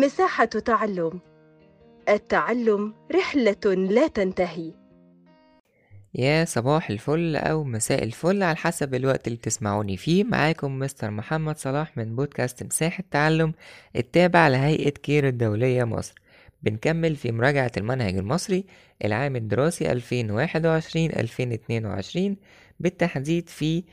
مساحة تعلم. التعلم رحلة لا تنتهي. يا صباح الفل أو مساء الفل على حسب الوقت اللي بتسمعوني فيه. معاكم مستر محمد صلاح من بودكاست مساحة تعلم التابع لهيئة كير الدولية مصر. بنكمل في مراجعة المنهج المصري العام الدراسي 2021-2022 بالتحديد في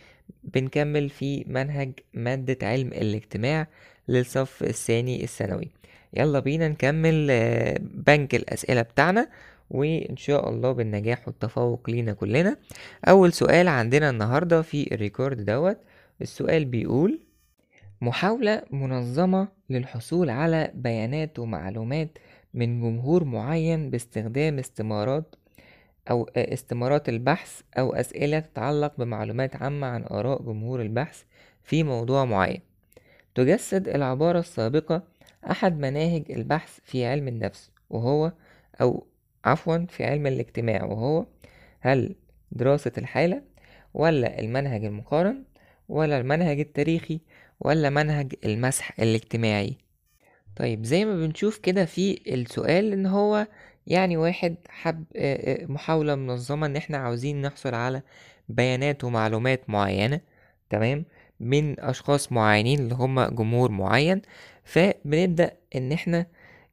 بنكمل في منهج مادة علم الاجتماع. للصف الثاني الثانوي. يلا بينا نكمل آه، بنك الأسئلة بتاعنا وإن شاء الله بالنجاح والتفوق لينا كلنا. أول سؤال عندنا النهاردة في الريكورد دوت السؤال بيقول محاولة منظمة للحصول على بيانات ومعلومات من جمهور معين باستخدام استمارات أو آه، استمارات البحث أو أسئلة تتعلق بمعلومات عامة عن آراء جمهور البحث في موضوع معين؟ تجسد العبارة السابقة أحد مناهج البحث في علم النفس وهو أو عفوا في علم الاجتماع وهو هل دراسة الحالة ولا المنهج المقارن ولا المنهج التاريخي ولا منهج المسح الاجتماعي؟ طيب زي ما بنشوف كده في السؤال إن هو يعني واحد حب محاولة منظمة إن إحنا عاوزين نحصل على بيانات ومعلومات معينة تمام؟ من أشخاص معينين اللي هم جمهور معين فبنبدأ إن إحنا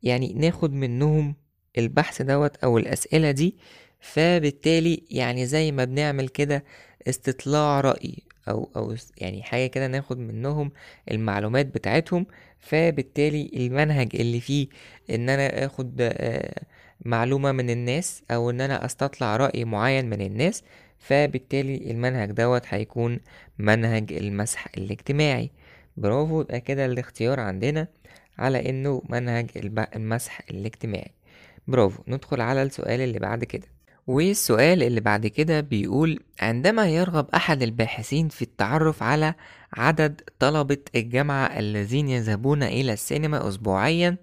يعني ناخد منهم البحث دوت أو الأسئلة دي فبالتالي يعني زي ما بنعمل كده استطلاع رأي أو أو يعني حاجة كده ناخد منهم المعلومات بتاعتهم فبالتالي المنهج اللي فيه إن أنا آخد آه، معلومة من الناس أو إن أنا أستطلع رأي معين من الناس فبالتالي المنهج دوت هيكون منهج المسح الاجتماعي. برافو يبقى كده الاختيار عندنا على إنه منهج المسح الاجتماعي. برافو ندخل على السؤال اللي بعد كده. والسؤال اللي بعد كده بيقول عندما يرغب أحد الباحثين في التعرف على عدد طلبة الجامعة الذين يذهبون إلى السينما أسبوعيا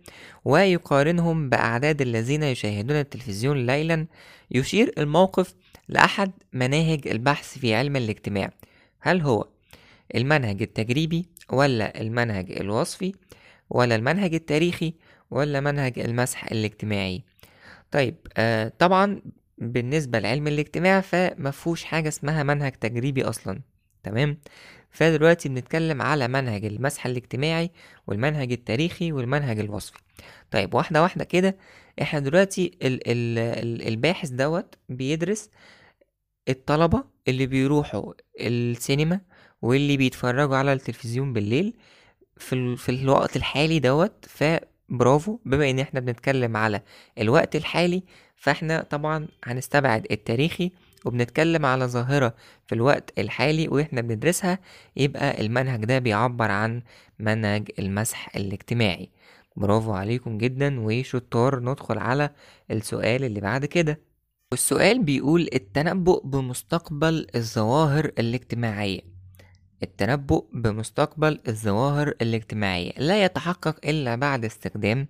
ويقارنهم بأعداد الذين يشاهدون التلفزيون ليلا يشير الموقف لأحد مناهج البحث في علم الاجتماع. هل هو المنهج التجريبي ولا المنهج الوصفي ولا المنهج التاريخي ولا منهج المسح الاجتماعي؟ طيب آه طبعا بالنسبة لعلم الاجتماع فمفهوش حاجة اسمها منهج تجريبي أصلا. تمام؟ فدلوقتي بنتكلم على منهج المسح الاجتماعي والمنهج التاريخي والمنهج الوصفي. طيب واحدة واحدة كده إحنا دلوقتي ال ال ال الباحث دوت بيدرس الطلبة اللي بيروحوا السينما واللي بيتفرجوا على التلفزيون بالليل في, ال... في الوقت الحالي دوت فبرافو. بما إن إحنا بنتكلم على الوقت الحالي فإحنا طبعا هنستبعد التاريخي وبنتكلم على ظاهرة في الوقت الحالي وإحنا بندرسها يبقى المنهج ده بيعبر عن منهج المسح الاجتماعي. برافو عليكم جدا وشطار ندخل على السؤال اللي بعد كده. والسؤال بيقول التنبؤ بمستقبل الظواهر الاجتماعية. التنبؤ بمستقبل الظواهر الاجتماعية لا يتحقق إلا بعد استخدام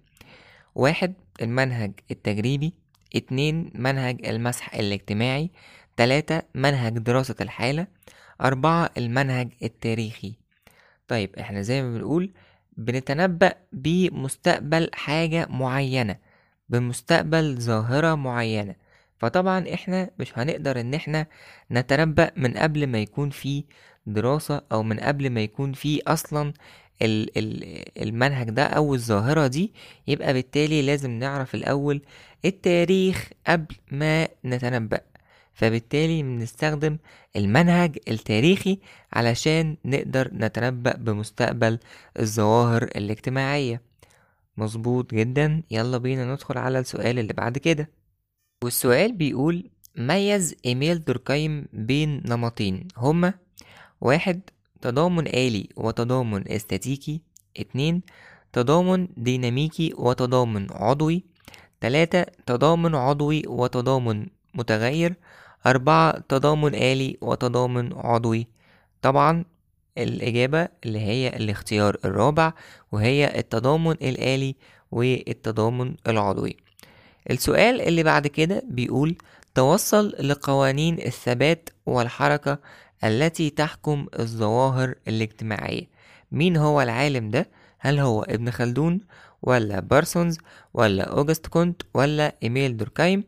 واحد المنهج التجريبي اتنين منهج المسح الاجتماعي تلاتة منهج دراسة الحالة أربعة المنهج التاريخي. طيب إحنا زي ما بنقول بنتنبأ بمستقبل حاجة معينة بمستقبل ظاهرة معينة. فطبعا إحنا مش هنقدر إن إحنا نتنبأ من قبل ما يكون في دراسة أو من قبل ما يكون في أصلا ال- ال- المنهج ده أو الظاهرة دي. يبقى بالتالي لازم نعرف الأول التاريخ قبل ما نتنبأ. فبالتالي بنستخدم المنهج التاريخي علشان نقدر نتنبأ بمستقبل الظواهر الاجتماعية. مظبوط جدا. يلا بينا ندخل على السؤال اللي بعد كده. والسؤال بيقول ميز إيميل دوركايم بين نمطين هما واحد تضامن آلي وتضامن استاتيكي اتنين تضامن ديناميكي وتضامن عضوي تلاتة تضامن عضوي وتضامن متغير أربعة تضامن آلي وتضامن عضوي. طبعا الإجابة اللي هي الاختيار الرابع وهي التضامن الآلي والتضامن العضوي. السؤال اللي بعد كده بيقول توصل لقوانين الثبات والحركة التي تحكم الظواهر الاجتماعية مين هو العالم ده؟ هل هو ابن خلدون ولا بارسونز ولا أوجست كونت ولا إيميل دوركايم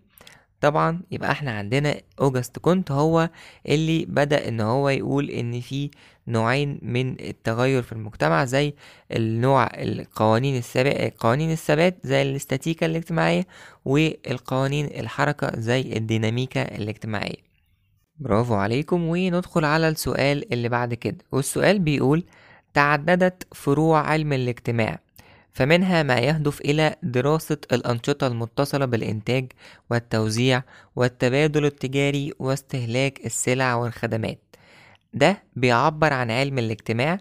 طبعا يبقى إحنا عندنا أوجست كونت هو اللي بدأ إن هو يقول إن في نوعين من التغير في المجتمع زي النوع القوانين الثبات قوانين الثبات زي الاستاتيكا الاجتماعية والقوانين الحركة زي الديناميكا الاجتماعية. برافو عليكم وندخل على السؤال اللي بعد كده. والسؤال بيقول تعددت فروع علم الاجتماع فمنها ما يهدف إلى دراسة الأنشطة المتصلة بالإنتاج والتوزيع والتبادل التجاري واستهلاك السلع والخدمات. ده بيعبر عن علم الاجتماع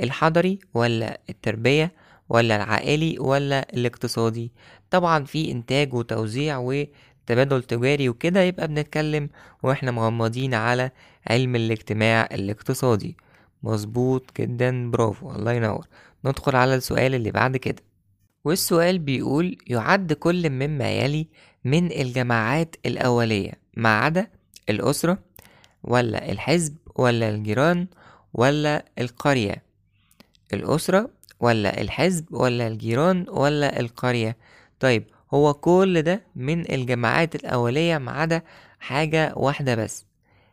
الحضري ولا التربية ولا العائلي ولا الاقتصادي. طبعا في إنتاج وتوزيع وتبادل تجاري وكده يبقى بنتكلم وإحنا مغمضين على علم الاجتماع الاقتصادي. مظبوط جدا برافو الله ينور. ندخل على السؤال اللي بعد كده. والسؤال بيقول يعد كل مما يلي من الجماعات الأولية ما عدا الأسرة ولا الحزب ولا الجيران ولا القرية؟ الأسرة ولا الحزب ولا الجيران ولا القرية؟ طيب هو كل ده من الجماعات الأولية ما عدا حاجة واحدة بس.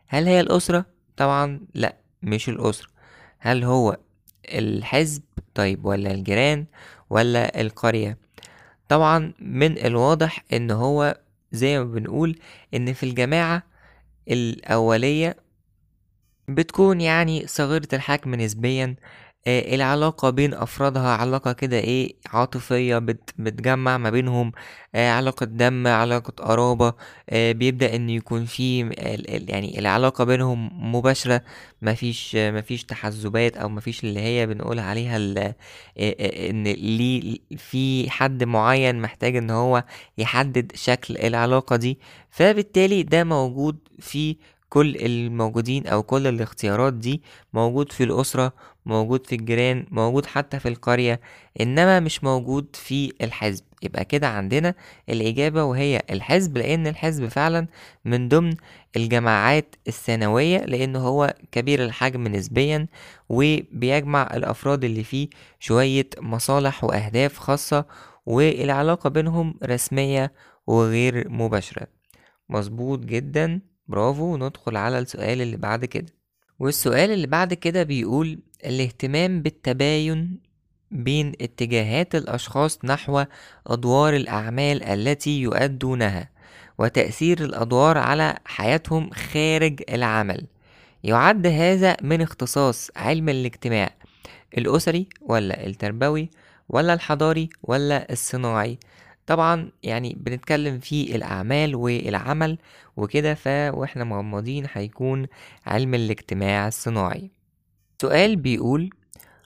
هل هي الأسرة؟ طبعا لأ مش الأسرة. هل هو الحزب طيب ولا الجيران ولا القرية؟ طبعا من الواضح إن هو زي ما بنقول إن في الجماعة الأولية بتكون يعني صغيرة الحجم نسبيا العلاقة بين أفرادها علاقة كده إيه عاطفية بت بتجمع ما بينهم آه، علاقة دم علاقة قرابة آه، بيبدأ إن يكون في يعني العلاقة بينهم مباشرة مفيش مفيش تحزبات أو مفيش اللي هي بنقول عليها آه، آه، إن ليه في حد معين محتاج إن هو يحدد شكل العلاقة دي. فبالتالي ده موجود في كل الموجودين أو كل الاختيارات دي موجود في الأسرة موجود في الجيران موجود حتى في القرية إنما مش موجود في الحزب. يبقى كده عندنا الإجابة وهي الحزب لأن الحزب فعلا من ضمن الجماعات الثانوية لأن هو كبير الحجم نسبيا وبيجمع الأفراد اللي فيه شوية مصالح وأهداف خاصة والعلاقة بينهم رسمية وغير مباشرة. مظبوط جدا. برافو. ندخل على السؤال اللي بعد كده. والسؤال اللي بعد كده بيقول الاهتمام بالتباين بين اتجاهات الأشخاص نحو أدوار الأعمال التي يؤدونها وتأثير الأدوار على حياتهم خارج العمل. يعد هذا من اختصاص علم الاجتماع الأسري ولا التربوي ولا الحضاري ولا الصناعي. طبعا يعني بنتكلم في الأعمال والعمل وكده ف وإحنا مغمضين هيكون علم الاجتماع الصناعي. سؤال بيقول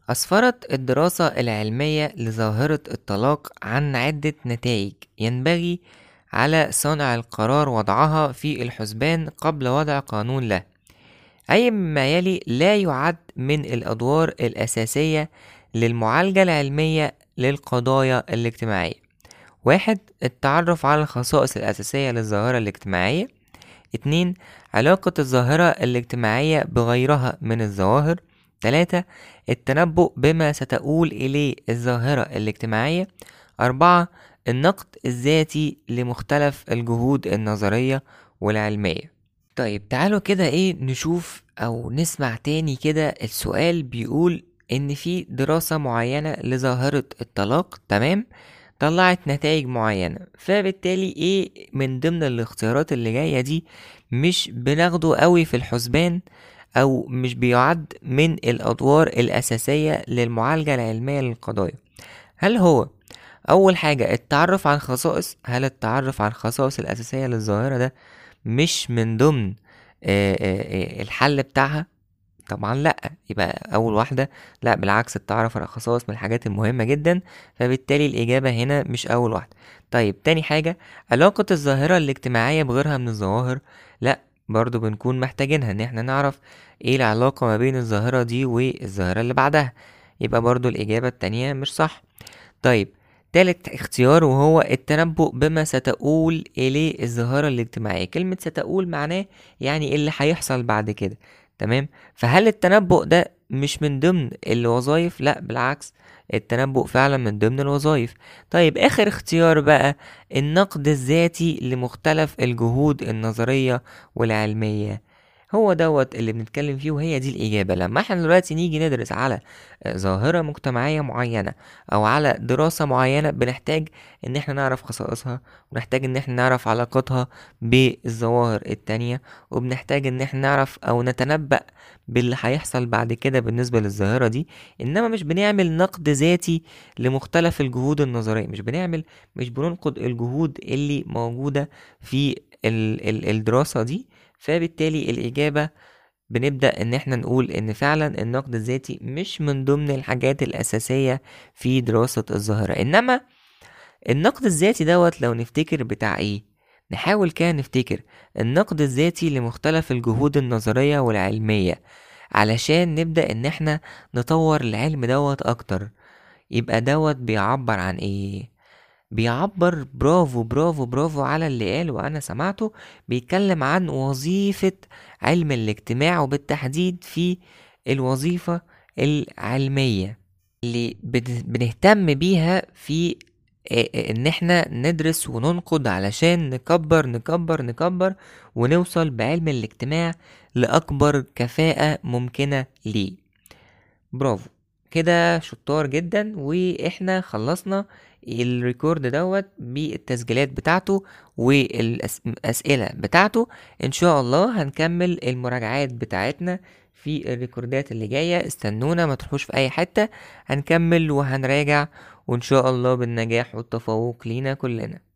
أسفرت الدراسة العلمية لظاهرة الطلاق عن عدة نتائج ينبغي على صانع القرار وضعها في الحسبان قبل وضع قانون له. أي مما يلي لا يعد من الأدوار الأساسية للمعالجة العلمية للقضايا الاجتماعية. واحد التعرف على الخصائص الأساسية للظاهرة الاجتماعية. اتنين علاقة الظاهرة الاجتماعية بغيرها من الظواهر. تلاتة التنبؤ بما ستؤول إليه الظاهرة الاجتماعية. أربعة النقد الذاتي لمختلف الجهود النظرية والعلمية. طيب تعالوا كده إيه نشوف أو نسمع تاني كده السؤال بيقول إن في دراسة معينة لظاهرة الطلاق تمام؟ طلعت نتائج معينة. فبالتالي إيه من ضمن الاختيارات اللي جاية دي مش بناخده قوي في الحسبان أو مش بيعد من الأدوار الأساسية للمعالجة العلمية للقضايا. هل هو أول حاجة التعرف عن خصائص هل التعرف عن الخصائص الأساسية للظاهرة ده مش من ضمن آه، آه، آه، الحل بتاعها؟ طبعا لأ. يبقى أول واحدة لأ بالعكس التعرف على الخصائص من الحاجات المهمة جدا فبالتالي الإجابة هنا مش أول واحدة. طيب تاني حاجة علاقة الظاهرة الاجتماعية بغيرها من الظواهر؟ لأ برضو بنكون محتاجينها إن إحنا نعرف إيه العلاقة ما بين الظاهرة دي والظاهرة اللي بعدها. يبقى برضو الإجابة التانية مش صح. طيب تالت اختيار وهو التنبؤ بما ستؤول إليه الظاهرة الاجتماعية. كلمة ستؤول معناه يعني إيه اللي هيحصل بعد كده. تمام؟ فهل التنبؤ ده مش من ضمن الوظائف لا بالعكس التنبؤ فعلا من ضمن الوظائف طيب آخر اختيار بقى النقد الذاتي لمختلف الجهود النظرية والعلمية. هو دوت اللي بنتكلم فيه وهي دي الإجابة. لما إحنا دلوقتي نيجي ندرس على ظاهرة مجتمعية معينة أو على دراسة معينة بنحتاج إن إحنا نعرف خصائصها ونحتاج إن إحنا نعرف علاقتها بالظواهر التانية وبنحتاج إن إحنا نعرف أو نتنبأ باللي هيحصل بعد كده بالنسبة للظاهرة دي. إنما مش بنعمل نقد ذاتي لمختلف الجهود النظرية. مش بنعمل مش بننقد الجهود اللي موجودة في ال ال الدراسة دي. فبالتالي الإجابة بنبدأ إن إحنا نقول إن فعلا النقد الذاتي مش من ضمن الحاجات الأساسية في دراسة الظاهرة. إنما النقد الذاتي دوت لو نفتكر بتاع إيه؟ نحاول كده نفتكر النقد الذاتي لمختلف الجهود النظرية والعلمية علشان نبدأ إن إحنا نطور العلم دوت أكتر. يبقى دوت بيعبر عن إيه؟ بيعبر برافو برافو برافو على اللي قال وأنا سمعته بيتكلم عن وظيفة علم الاجتماع وبالتحديد في الوظيفة العلمية اللي بنهتم بيها في إن إحنا ندرس وننقد علشان نكبر نكبر نكبر ونوصل بعلم الاجتماع لأكبر كفاءة ممكنة ليه. برافو. كده شطار جدا وإحنا خلصنا الريكورد دوت بالتسجيلات بتاعته والأسئلة بتاعته. إن شاء الله هنكمل المراجعات بتاعتنا في الريكوردات اللي جاية. استنونا ما تروحوش في أي حتة. هنكمل وهنراجع وإن شاء الله بالنجاح والتفوق لينا كلنا.